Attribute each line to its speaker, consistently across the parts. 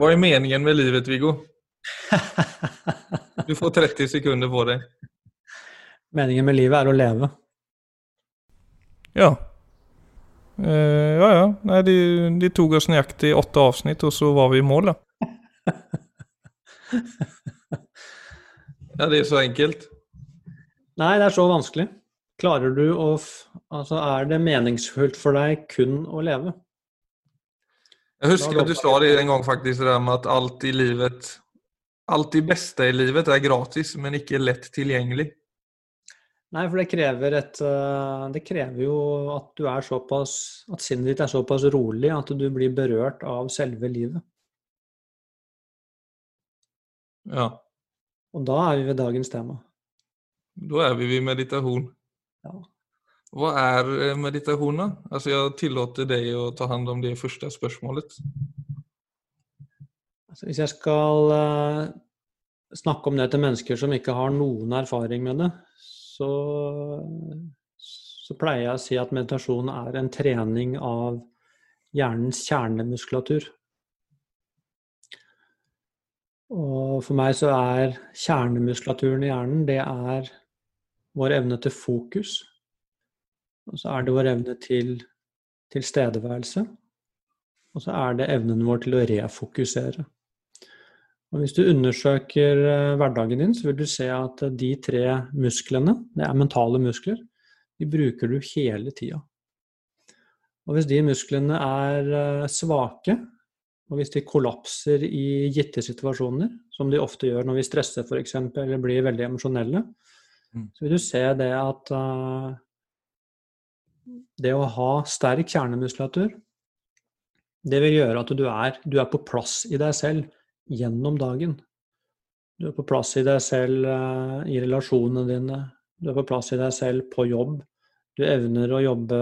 Speaker 1: Hva er meningen med livet, Viggo? Du får 30 sekunder på deg.
Speaker 2: Meningen med livet er å leve.
Speaker 1: Ja. Uh, ja, ja. Nei, de, det tok oss nøyaktig åtte avsnitt, og så var vi i mål, da. ja, det er så enkelt.
Speaker 2: Nei, det er så vanskelig. Klarer du å Altså, er det meningsfullt for deg kun å leve?
Speaker 1: Jeg husker at du sa det en gang, faktisk, det der med at alt i livet Alt det beste i livet er gratis, men ikke lett tilgjengelig.
Speaker 2: Nei, for det krever et eh, Det krever jo at du er såpass At sinnet ditt er såpass rolig at du blir berørt av selve livet.
Speaker 1: Ja.
Speaker 2: Og da er vi ved dagens tema.
Speaker 1: Da er vi ved meditasjon.
Speaker 2: Ja.
Speaker 1: Hva er eh, meditasjon? Altså, jeg tillater deg å ta hånd om det første spørsmålet.
Speaker 2: Altså, hvis jeg skal uh, snakke om det til mennesker som ikke har noen erfaring med det, så, så pleier jeg å si at meditasjon er en trening av hjernens kjernemuskulatur. Og for meg så er kjernemuskulaturen i hjernen, det er vår evne til fokus. Og så er det vår evne til tilstedeværelse. Og så er det evnen vår til å refokusere. Og Hvis du undersøker eh, hverdagen din, så vil du se at eh, de tre musklene, det er mentale muskler, de bruker du hele tida. Og hvis de musklene er eh, svake, og hvis de kollapser i gitte situasjoner, som de ofte gjør når vi stresser f.eks. eller blir veldig emosjonelle, mm. så vil du se det at det å ha sterk kjernemuskulatur, det vil gjøre at du er, du er på plass i deg selv gjennom dagen. Du er på plass i deg selv uh, i relasjonene dine. Du er på plass i deg selv på jobb. Du evner å jobbe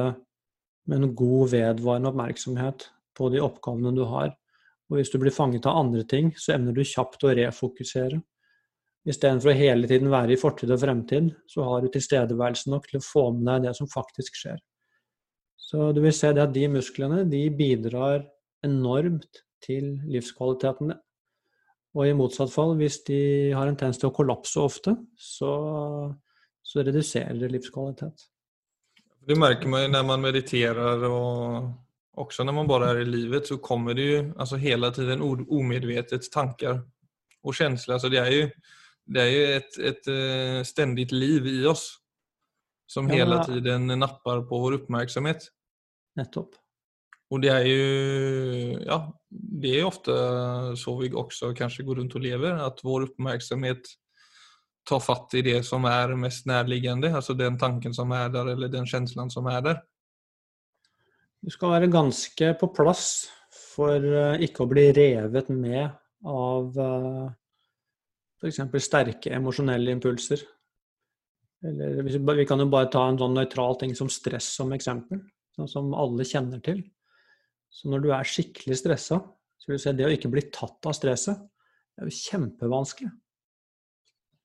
Speaker 2: med en god, vedvarende oppmerksomhet på de oppgavene du har. Og hvis du blir fanget av andre ting, så evner du kjapt å refokusere. Istedenfor å hele tiden være i fortid og fremtid, så har du tilstedeværelse nok til å få med deg det som faktisk skjer. Så du vil se det at de musklene de bidrar enormt til livskvaliteten din. Og i motsatt fall, hvis de har en tendens til å kollapse ofte, så, så reduserer det livskvalitet.
Speaker 1: Det merker man jo når man mediterer, og også når man bare er i livet, så kommer det jo altså, hele tiden umedvetet tanker og følelser. Altså, det er jo, det er jo et, et et, stendig liv i oss som ja, hele tiden napper på vår oppmerksomhet.
Speaker 2: Nettopp.
Speaker 1: Og det er jo Ja, det er ofte så vi også kanskje går rundt og lever, at vår oppmerksomhet tar fatt i det som er mest nærliggende, altså den tanken som er der, eller den følelsen som er der.
Speaker 2: Du skal være ganske på plass for eh, ikke å bli revet med av f.eks. sterke emosjonelle impulser. Eller vi kan jo bare ta en sånn nøytral ting som stress som eksempel, sånn som alle kjenner til. Så når du er skikkelig stressa, så vil du se det å ikke bli tatt av stresset, det er jo kjempevanskelig.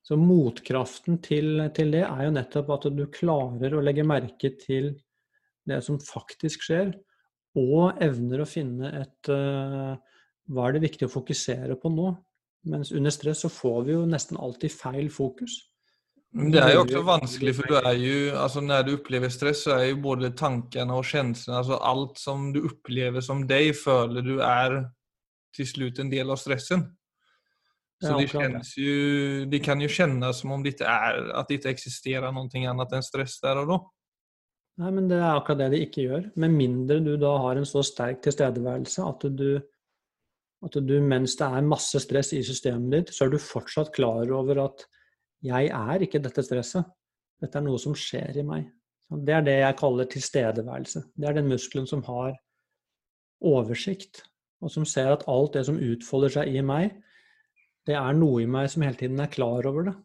Speaker 2: Så motkraften til, til, det er jo nettopp at du klarer å legge merke til det som faktisk skjer, og evner å finne et uh, Hva er det viktig å fokusere på nå? Mens under stress så får vi jo nesten alltid feil fokus.
Speaker 1: Det er jo også vanskelig, for du er jo, altså når du opplever stress, så er jo både tankene og følelsene altså alt som du opplever som deg, føler du er til slutt en del av stressen. Så det, känns ju, det kan jo kjennes som om det ikke er, at det ikke eksisterer noe annet enn stress der og da.
Speaker 2: Nei, men det er akkurat det det ikke gjør. Med mindre du da har en så sterk tilstedeværelse at du, at du mens det er masse stress i systemet ditt, så er du fortsatt klar over at jeg er ikke dette stresset. Dette er noe som skjer i meg. Det er det jeg kaller tilstedeværelse. Det er den muskelen som har oversikt, og som ser at alt det som utfolder seg i meg, det er noe i meg som hele tiden er klar over det.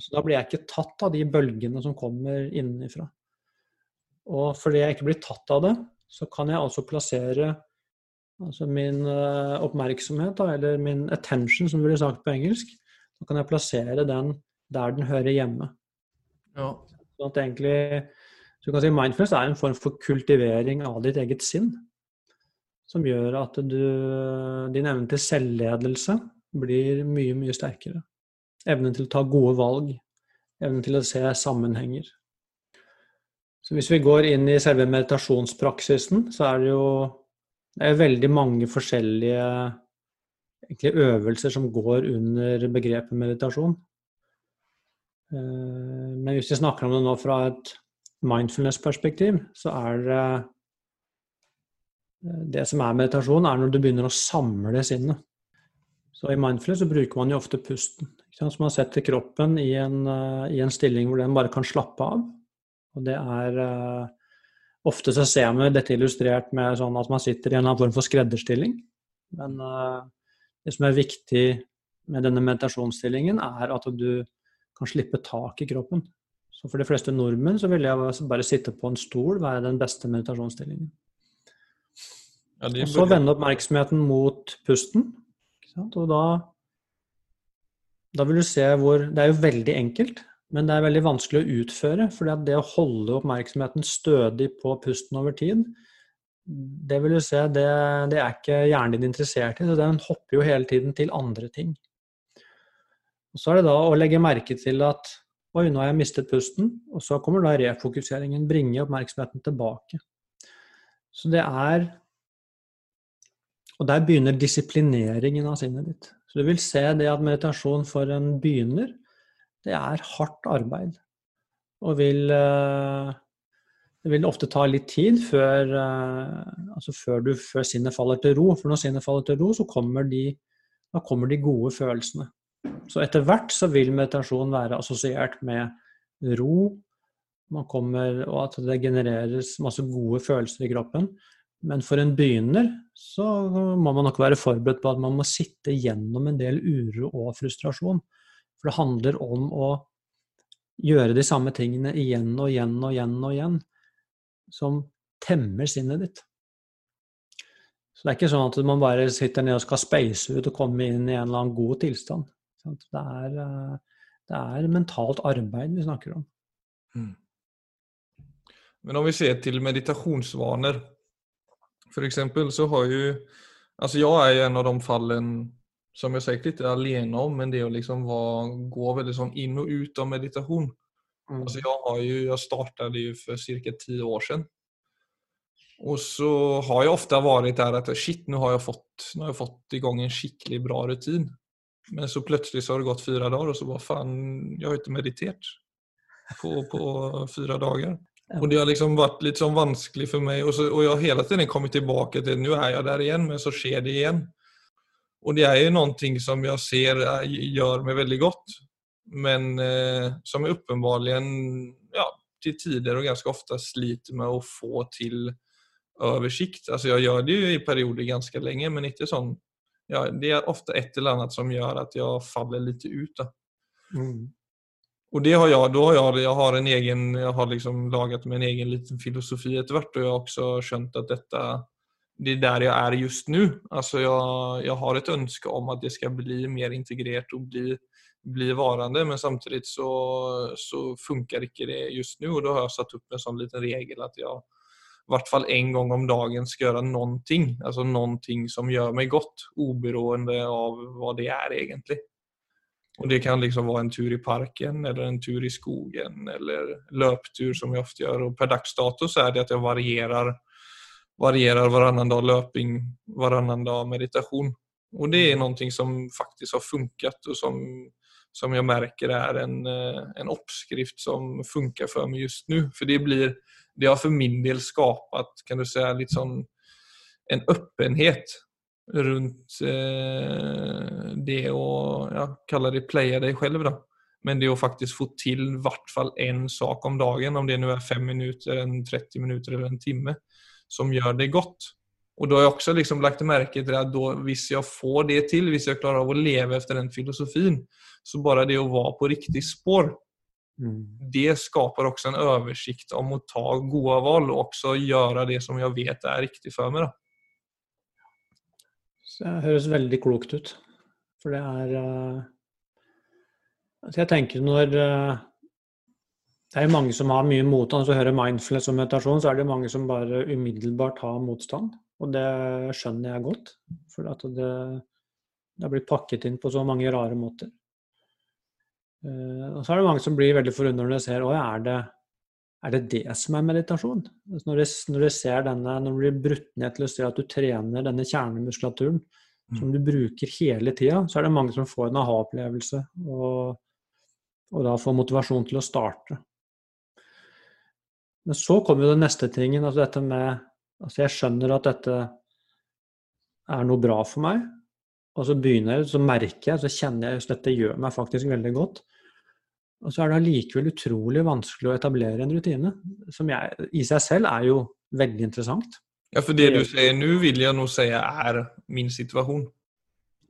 Speaker 2: Så da blir jeg ikke tatt av de bølgene som kommer innenfra. Og fordi jeg ikke blir tatt av det, så kan jeg altså plassere altså min eh, oppmerksomhet, eller min attention, som du ville sagt på engelsk, så kan jeg plassere den der den hører hjemme.
Speaker 1: Ja.
Speaker 2: Sånn at egentlig, så du kan si Mindfulness er en form for kultivering av ditt eget sinn. som gjør at du, din evne til selvledelse blir mye, mye sterkere. Evnen til å ta gode valg. Evnen til å se sammenhenger. Så hvis vi går inn i selve meditasjonspraksisen, så er det jo det er veldig mange forskjellige øvelser som går under begrepet meditasjon. Eh, men hvis vi snakker om det nå fra et mindfulness-perspektiv, så er det eh, Det som er meditasjon, er når du begynner å samle sinnet. Så i mindfulness så bruker man jo ofte pusten. Så man setter kroppen i en, eh, i en, stilling hvor den bare kan slappe av. Og det er Ofte så ser vi dette illustrert med sånn at man sitter i en form for skredderstilling. Men det som er viktig med denne meditasjonsstillingen, er at du kan slippe tak i kroppen. Så for de fleste nordmenn så vil jeg bare sitte på en stol være den beste meditasjonsstillingen. Ja, og så vende oppmerksomheten mot pusten. Og da, da vil du se hvor Det er jo veldig enkelt, men det er veldig vanskelig å utføre. For det å holde oppmerksomheten stødig på pusten over tid, det vil du se, det, det er ikke hjernen din interessert i. Så den hopper jo hele tiden til andre ting. Og Så er det da å legge merke til at Oi, nå har jeg mistet pusten. Og så kommer da refokuseringen. Bringe oppmerksomheten tilbake. Så det er Og der begynner disiplineringen av sinnet ditt. Så du vil se det at meditasjon for en begynner, det er hardt arbeid. Og vil eh, Det vil ofte ta litt tid før, eh, altså før, du, før sinnet faller til ro. For når sinnet faller til ro, så kommer de, kommer de gode følelsene. Så etter hvert så vil meditasjon være assosiert med ro, man kommer, og at det genereres masse gode følelser i kroppen. Men for en begynner så må man nok være forberedt på at man må sitte gjennom en del uro og frustrasjon. For det handler om å gjøre de samme tingene igjen og igjen og igjen og igjen, som temmer sinnet ditt. Så det er ikke sånn at man bare sitter ned og skal space ut og komme inn i en eller annen god tilstand. Det er, eh, det er mentalt arbeid vi snakker om. Mm.
Speaker 1: Men om vi ser til meditasjonsvaner, f.eks., så har jo Altså, jeg er en av de fallene som jeg sikkert ikke er alene om, men det å liksom var, gå veldig sånn inn og ut av meditasjon. Mm. Altså, jeg har jo, jeg startet jo for ca. ti år siden. Og så har jeg ofte vært der at shit, nå har jeg fått, nå har jeg fått i gang en skikkelig bra rutin. Men så plutselig så har det gått fyra dager og så bare fan, jeg har ikke meditert på, på fyra dager. Og det har liksom vært litt sånn vanskelig for meg. Og, så, og jeg har hele tiden kommet tilbake til nå er jeg der igjen, men så skjer det igjen. Og det er jo noe som jeg ser gjør meg veldig godt, men eh, som jeg åpenbart ja, til tider og ganske ofte sliter med å få til oversikt. Altså, jeg gjør det jo i perioder ganske lenge, men ikke sånn ja, det er ofte et eller annet som gjør at jeg faller litt ut. Mm. Og det har jeg, Da har jeg, jeg har en egen, jeg har liksom laget med en egen liten filosofi etter hvert, og jeg har også skjønt at dette, det er der jeg er just nå. Altså jeg, jeg har et ønske om at det skal bli mer integrert og bli, bli varende, men samtidig så, så funker ikke det just nå, og da har jeg satt opp en sånn liten regel at jeg i hvert fall en gang om dagen skal gjøre noen ting. Altså noen ting som gjør meg godt, uberoende av hva det er egentlig. Og Det kan liksom være en tur i parken, eller en tur i skogen, eller løptur som jeg ofte gjør. Og per dags dato så er det at jeg varierer, varierer varannan dag løping, varannan dag meditasjon. Og det er noe som faktisk har funket, og som, som jeg merker er en, eh, en oppskrift som funker for meg just nå. For det blir det har for min del skapat kan du säga sånn en öppenhet rundt eh, det å ja, kalla det playa deg selv. Da. Men det å faktisk få til i hvert fall en sak om dagen, om det nå er fem minutter, en 30 minutter eller en time, som gjør det godt. Og da har jeg også liksom lagt merke til at da, hvis jeg får det til, hvis jeg klarer av å leve etter den filosofien, så bare det å være på riktig spår, Mm. Det skaper også en oversikt om å ta gode valg og også gjøre det som jeg vet er riktig for meg.
Speaker 2: Det høres veldig klokt ut. For det er uh, Jeg tenker når uh, Det er mange som har mye motstand. Du hører mindfulness og meditasjon, så er det mange som bare umiddelbart har motstand. Og det skjønner jeg godt, for det, det har blitt pakket inn på så mange rare måter. Og så er det mange som blir veldig forundret når de ser å, er det, er det det som er meditasjon? Altså når, de, når, ser denne, når du blir brutt ned til å se at du trener denne kjernemuskulaturen mm. som du bruker hele tida, så er det mange som får en aha-opplevelse og, og da får motivasjon til å starte. Men så kommer jo den neste tingen, altså dette med Altså jeg skjønner at dette er noe bra for meg, og så begynner jeg, så merker jeg, så kjenner jeg at dette gjør meg faktisk veldig godt. Og så er det allikevel utrolig vanskelig å etablere en rutine, som jeg, i seg selv er jo veldig interessant.
Speaker 1: Ja, for det du sier nå, vil jeg nå si er min situasjon.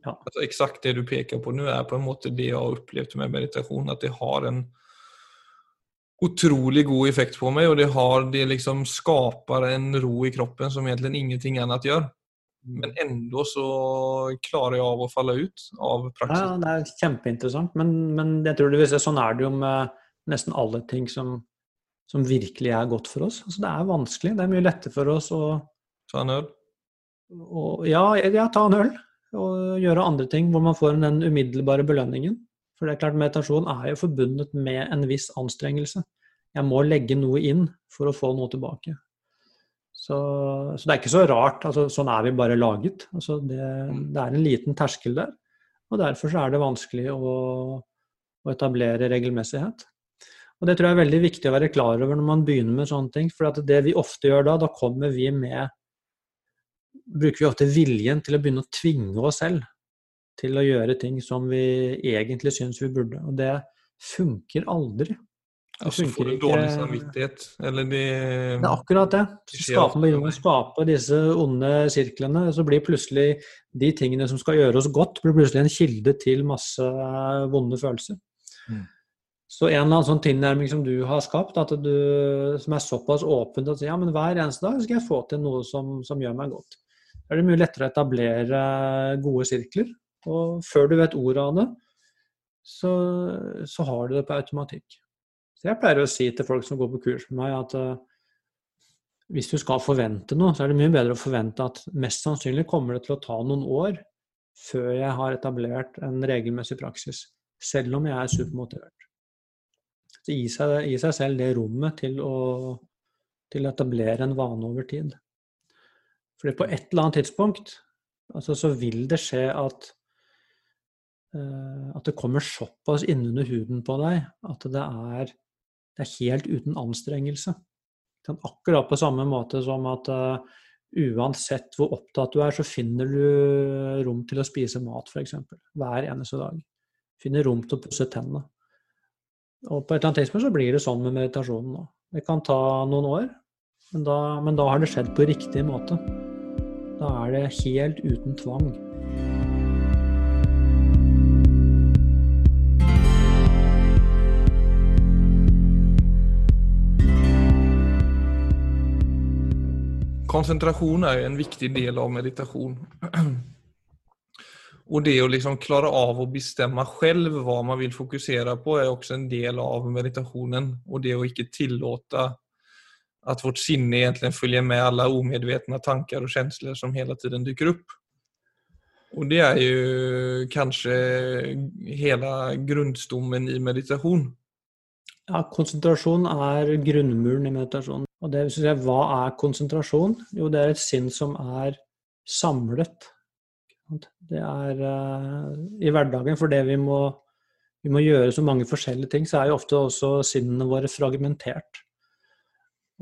Speaker 1: Ja. Altså, Eksakt det du peker på nå, er på en måte det jeg har opplevd med meditasjon. At det har en utrolig god effekt på meg, og det, har, det liksom skaper en ro i kroppen som egentlig ingenting annet gjør. Men enda så klarer jeg av å falle ut av praksis.
Speaker 2: Ja, Det er kjempeinteressant, men, men jeg tror det vil si, sånn er det jo med nesten alle ting som, som virkelig er godt for oss. Altså, det er vanskelig. Det er mye lettere for oss å
Speaker 1: Ta en øl?
Speaker 2: ja, ja, ta en øl. Og gjøre andre ting hvor man får den umiddelbare belønningen. For det er klart, meditasjon er jo forbundet med en viss anstrengelse. Jeg må legge noe inn for å få noe tilbake. Så, så det er ikke så rart. Altså, sånn er vi bare laget. Altså, det, mm. det, er en liten terskel der. Og derfor er det vanskelig å, å, etablere regelmessighet. Og Det tror jeg er veldig viktig å være klar over når man begynner med sånne ting. For det vi ofte gjør da, da kommer vi med Bruker vi ofte viljen til å begynne å tvinge oss selv til å gjøre ting som vi egentlig syns vi burde. Og det funker aldri.
Speaker 1: Det så får du dårlig samvittighet, eller de
Speaker 2: Det er akkurat det. Så skaper man skaper disse onde sirklene, så blir plutselig de tingene som skal gjøre oss godt, blir plutselig en kilde til masse vonde følelser. Mm. Så en eller annen sånn tilnærming som du har skapt, du, som er såpass åpent at ja, men hver eneste dag skal jeg få til noe som, som gjør meg godt. Da er det mye lettere å etablere gode sirkler og før du vet ordet av det, så, så, har du det på automatikk. Så jeg pleier å si til folk som går på kurs med meg, at uh, hvis du skal forvente noe, så er det mye bedre å forvente at mest sannsynlig kommer det til å ta noen år før jeg har etablert en regelmessig praksis, selv om jeg er supermotivert. Så gi seg, seg selv det rommet til å, til etablere en vane over tid. Fordi på et eller annet tidspunkt altså, så vil det skje at Eh, at det kommer såpass innunder huden på deg at det er, det er helt uten anstrengelse. Akkurat på samme måte som at uh, uansett hvor opptatt du er, så finner du rom til å spise mat, f.eks. Hver eneste dag. Finner rom til å pusse tennene. Og på et eller annet tidspunkt så blir det sånn med meditasjonen nå. Det kan ta noen år, men da, men da har det skjedd på riktig måte. Da er det helt uten tvang.
Speaker 1: Konsentrasjon er en viktig del av meditasjon. Og det å liksom klare av å bestemme selv hva man vil fokusere på, er også en del av meditasjonen. Og det å ikke tillate at vårt sinne egentlig følger med alle umedvetne tanker og følelser som hele tiden dukker opp. Og det er jo kanskje hele grunnstommen i meditasjon.
Speaker 2: Ja, konsentrasjon er grunnmuren i meditasjon. Og det, jeg, hva er konsentrasjon? Jo, det er et sinn som er samlet. Det er uh, i hverdagen, fordi vi må, vi må gjøre så mange forskjellige ting, så er jo ofte også sinnene våre fragmentert.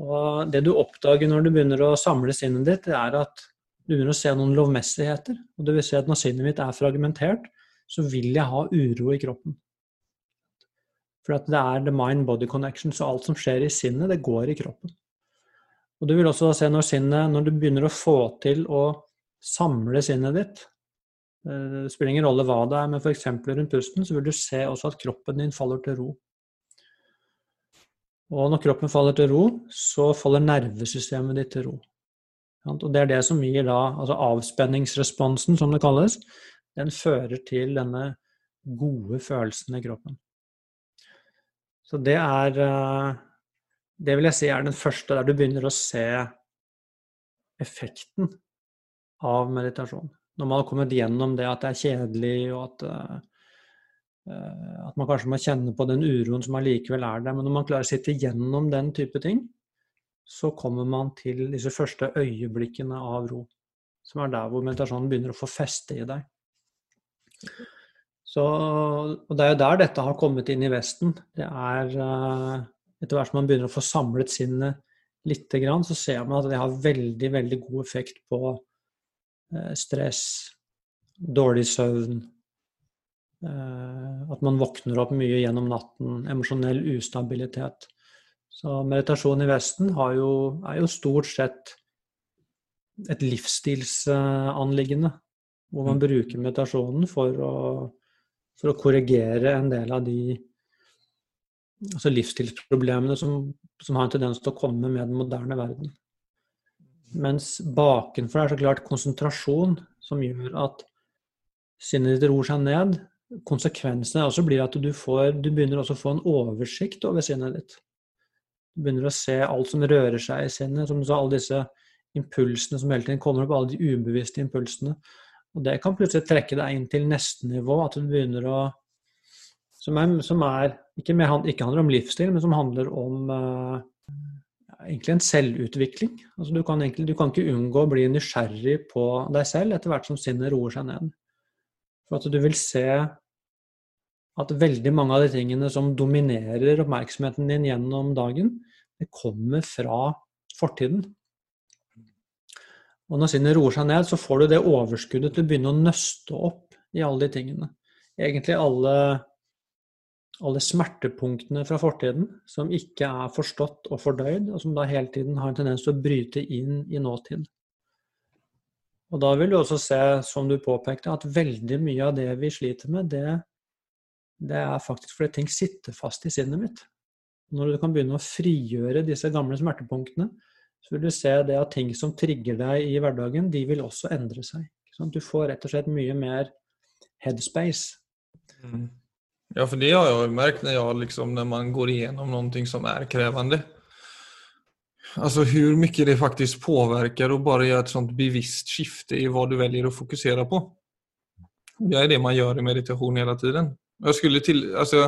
Speaker 2: Og det du oppdager når du begynner å samle sinnet ditt, det er at du begynner å se noen lovmessigheter. Og det vil si at når sinnet mitt er fragmentert, så vil jeg ha uro i kroppen. For det er the mind-body connection, så alt som skjer i sinnet, det går i kroppen. Og du vil også se når sinnet, når du begynner å få til å samle sinnet ditt eh, Det spiller ingen rolle hva det er, men f.eks. rundt pusten, så vil du se også at kroppen din faller til ro. Og når kroppen faller til ro, så faller nervesystemet ditt til ro. Og det er det som gir da, altså avspenningsresponsen, som det kalles, den fører til denne gode følelsen i kroppen. Så det er eh, Det vil jeg si er den første der du begynner å se effekten av meditasjon. Når man har kommet gjennom det at det er kjedelig, og at, uh, at man kanskje må kjenne på den uroen som allikevel er der. Men når man klarer å sitte gjennom den type ting, så kommer man til disse første øyeblikkene av ro. Som er der hvor meditasjonen begynner å få feste i deg. Så, og det er jo der dette har kommet inn i Vesten. Det er uh, Etter hvert som man begynner å få samlet sinnet litt, så ser man at det har veldig, veldig god effekt på uh, stress, dårlig søvn, uh, at man våkner opp mye gjennom natten, emosjonell ustabilitet. Så meditasjon i Vesten jo, er jo stort sett et livsstilsanliggende, hvor man mm. bruker meditasjonen for å for å korrigere en del av de altså livsstilsproblemene som, som, har en tendens til å komme med den moderne verden. Mens bakenfor er så klart konsentrasjon som gjør at sinnet ditt ror seg ned. Konsekvensene også blir at du, får, du begynner også å få en oversikt over sinnet ditt. Du begynner å se alt som rører seg i sinnet, som du sa, alle disse impulsene som hele tiden kommer opp, alle de ubevisste impulsene. Og det kan plutselig trekke deg inn til neste nivå, at du begynner å Som, er, som er ikke, med, ikke, handler om livsstil, men som handler om uh, egentlig en selvutvikling. Altså du, kan egentlig, du kan ikke unngå å bli nysgjerrig på deg selv etter hvert som sinnet roer seg ned. For at du vil se at veldig mange av de tingene som dominerer oppmerksomheten din gjennom dagen, det kommer fra fortiden. Og når sinnet roer seg ned, så får du det overskuddet til å begynne å nøste opp i alle de tingene. Egentlig alle, alle smertepunktene fra fortiden som ikke er forstått og fordøyd, og som da hele tiden har en tendens til å bryte inn i nåtid. Og da vil du også se, som du påpekte, at veldig mye av det vi sliter med, det, det er faktisk fordi ting sitter fast i sinnet mitt. Når du kan begynne å frigjøre disse gamle smertepunktene, så vil du se det at ting som trigger deg i hverdagen, de vil også endre seg. Du får rett og slett mye mer headspace.
Speaker 1: Mm. Ja, for det har jeg merket når, jeg, liksom, når man går igjennom noe som er krevende. Altså hvor mye det faktisk påvirker å bare gjøre et sånt bevisst skifte i hva du velger å fokusere på. Det er det man gjør i meditasjon hele tiden. Jeg skulle til, altså,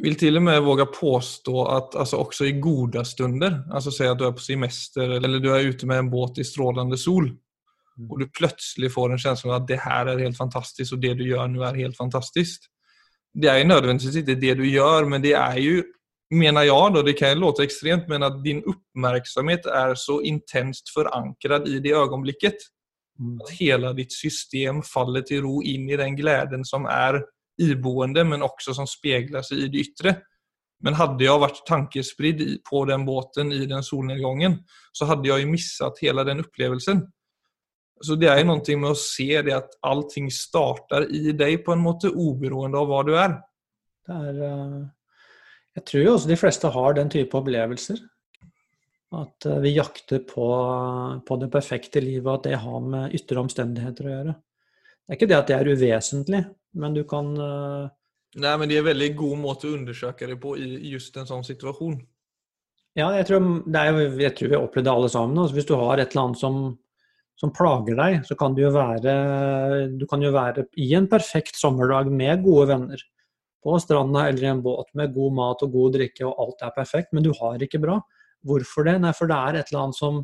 Speaker 1: vil til og med våge påstå at altså, også i gode stunder, altså si at du er på semester eller du er ute med en båt i strålende sol. Og du plutselig får en følelse av at det her er helt fantastisk, og det du gjør nå er helt fantastisk. Det er jo nødvendigvis ikke det du gjør, men det er jo, mener jeg, da, det kan låte ekstremt, men at din oppmerksomhet er så intenst forankret i det øyeblikket mm. at hele ditt system faller til ro inn i den gleden som er iboende, men også som spegler seg i det ytre. Men hadde jeg vært tankespridd på den båten i den solnedgangen, så hadde jeg jo mistet hele den opplevelsen. Så det er noe med å se det at allting starter i deg på en måte, uberoende av hva du er.
Speaker 2: er uh, jeg tror jo også de fleste har den type opplevelser. At uh, vi jakter på, på det perfekte livet, at det har med ytre omstendigheter å gjøre. Det er ikke det at det er uvesentlig, men du kan uh...
Speaker 1: Nei, men det er en veldig god måte å undersøke det på i just en sånn situasjon.
Speaker 2: Ja, jeg tror, er, jeg tror vi har opplevd det alle sammen. Altså, hvis du har et eller annet som, som plager deg, så kan du jo være Du kan jo være i en perfekt sommerdag med gode venner. På stranda eller i en båt med god mat og god drikke, og alt er perfekt, men du har det ikke bra. Hvorfor det? Nei, for det er et eller annet som,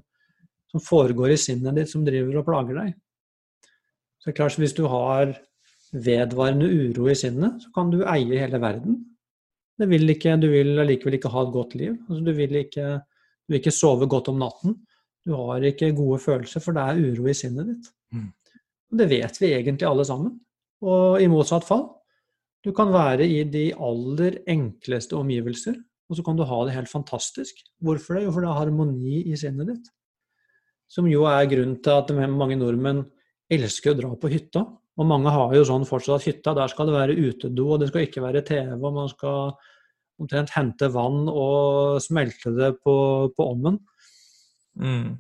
Speaker 2: som foregår i sinnet ditt som driver og plager deg. Så det er klart, Hvis du har vedvarende uro i sinnet, så kan du eie hele verden. Vil ikke, du vil allikevel ikke ha et godt liv. Altså, du, vil ikke, du, vil ikke, sove godt om natten. Du har ikke gode følelser, for det er uro i sinnet ditt. Mm. Og det vet vi egentlig alle sammen. Og i motsatt fall, du kan være i de aller enkleste omgivelser, og så kan du ha det helt fantastisk. Hvorfor det? Jo, for det er harmoni i sinnet ditt. Som jo er grunnen til at mange nordmenn elsker å dra på hytta. Og mange har jo sånn fortsatt at hytta, der skal det være utedo, og det skal ikke være TV, og man skal omtrent hente vann og smelte det på, på ommen. Mm.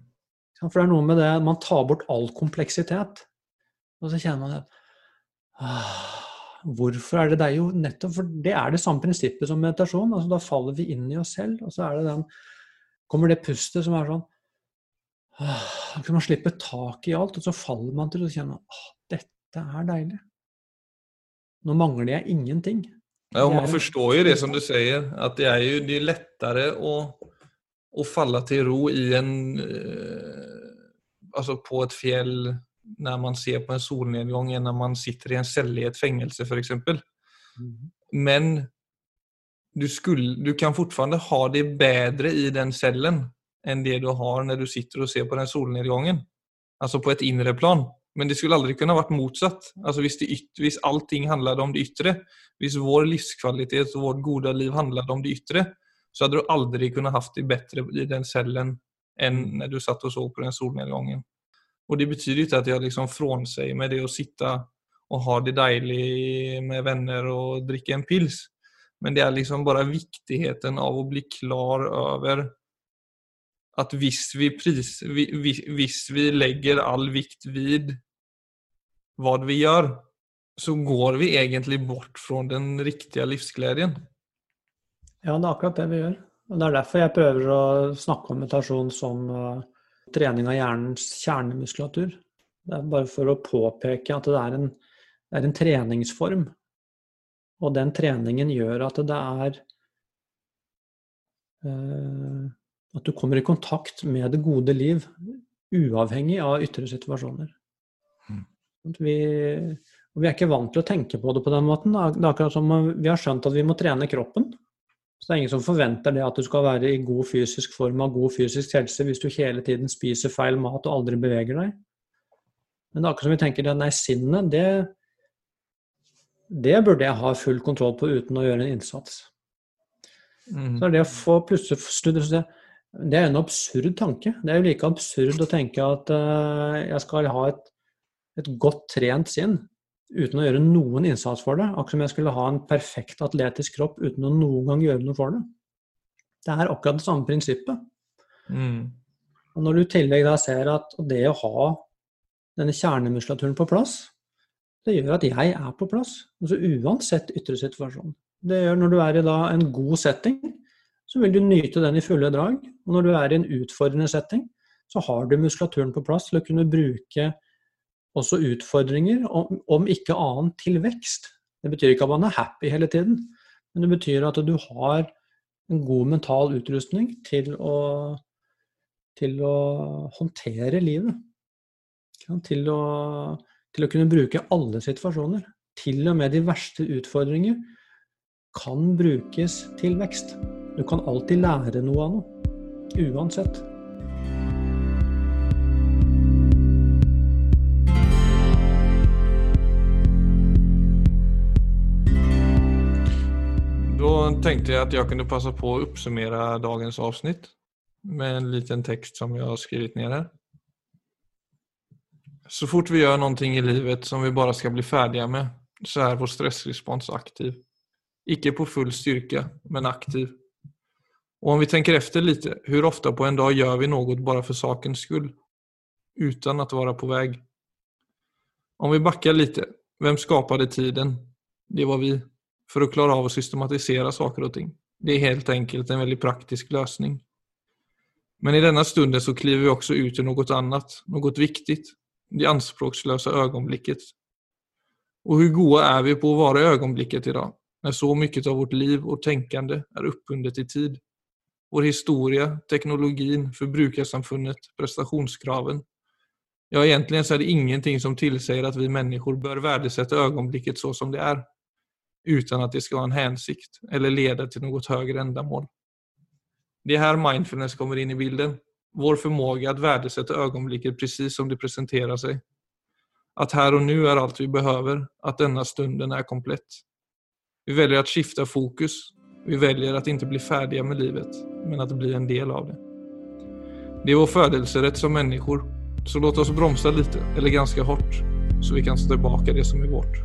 Speaker 2: For det er noe med det Man tar bort all kompleksitet. Og så kjenner man det ah, Hvorfor er det det? Jo, nettopp for det er det samme prinsippet som meditasjon. altså Da faller vi inn i oss selv, og så er det den kommer det pustet som er sånn ah, man slipper tak i alt, og så faller man til å kjenne at dette er deilig. Nå mangler jeg ingenting.
Speaker 1: Ja, og man forstår jo det som du sier, at det er jo det er lettere å, å falle til ro i en Altså på et fjell når man ser på en solnedgang enn når man sitter i en celle i et fengsel, f.eks. Mm. Men du, skulle, du kan fortfarande ha det bedre i den cellen enn det du har når du sitter og ser på den solnedgangen. Altså på et indre plan. Men det skulle aldri kunne vært motsatt. Altså hvis, det, hvis allting handlet om det ytre, hvis vår livskvalitet og vårt gode liv handlet om det ytre, så hadde du aldri kunnet hatt det bedre i den cellen enn når du satt og så på den solnedgangen. Og det betyr ikke at jeg liksom frånsier meg det å sitte og ha det deilig med venner og drikke en pils. Men det er liksom bare viktigheten av å bli klar over at hvis vi, pris, hvis vi legger all vikt vid hva vi gjør, så går vi egentlig bort fra den riktige livsgleden.
Speaker 2: Ja, det er akkurat det vi gjør. Og Det er derfor jeg prøver å snakke om meditasjon som uh, trening av hjernens kjernemuskulatur. Det er bare for å påpeke at det er en, det er en treningsform. Og den treningen gjør at det er uh, At du kommer i kontakt med det gode liv uavhengig av ytre situasjoner. Vi, vi, er ikke vant til å tenke på det på den måten. Det er akkurat som vi har skjønt at vi må trene kroppen. Så det er ingen som forventer det at du skal være i god fysisk form av god fysisk helse hvis du hele tiden spiser feil mat og aldri beveger deg. Men det er akkurat som vi tenker at nei, sinnet, det, det burde jeg ha full kontroll på uten å gjøre en innsats. Mm. Så er det å få plutselig studere Det er en absurd tanke. Det er jo like absurd å tenke at uh, jeg skal ha et et godt trent sinn uten å gjøre noen innsats for det. Akkurat som jeg skulle ha en perfekt atletisk kropp uten å noen gang gjøre noe for det. Det er akkurat det samme prinsippet. Mm. Og når du i tillegg da ser at det å ha denne kjernemuskulaturen på plass, det gjør at jeg er på plass. Altså uansett ytre situasjon. Det gjør når du er i da en god setting, så vil du nyte den i fulle drag. Og når du er i en utfordrende setting, så har du muskulaturen på plass til å kunne bruke også utfordringer, om, om ikke annet til vekst. Det betyr ikke at man er happy hele tiden, men det betyr at du har en god mental utrustning til å, til å håndtere livet. Til å, til å kunne bruke alle situasjoner. Til og med de verste utfordringer kan brukes til vekst. Du kan alltid lære noe av noe. Uansett.
Speaker 1: Tenkte jeg at jeg kunne passa på å uppsummera dagens avsnitt med en liten text som jeg har skrivit ned her. Så fort vi gjør noe i livet som vi bare skal bli färdiga med, så er vår stressrespons aktiv. Ikke på full styrke, men aktiv. Og om vi tenker efter litt, hvor ofte på en dag gjør vi noe bare for sakens skull? Utan att være på vei? Om vi backar litt, vem skapade tiden? Det var vi for å klare av å systematisere saker og ting. Det er helt enkelt en veldig praktisk løsning. Men i denne stunden så kliver vi også ut i noe annet, noe viktig, det anspråksløse øyeblikket. Og hvor gode er vi på å være i øyeblikket i dag, når så mye av vårt liv og tenkende er oppbundet i tid? Vår historie, teknologien, forbrukersamfunnet, prestationskraven. Ja, egentlig så er det ingenting som tilsier at vi mennesker bør verdisette øyeblikket så som det er uten at det skal ha en hensikt eller lede til noe høyere ändamål. Det er her mindfulness kommer inn i bilden. Vår förmåga att värdesätta ögonblicket precis som det presenterer seg. At her og nå er alt vi behøver, at denne stunden er komplett. Vi velger å skifte fokus. Vi velger å ikke bli ferdige med livet, men å bli en del av det. Det er vår födelserett som mennesker, så låt oss bromsa litt, eller ganske hårt, så vi kan stå tilbake det som er vårt.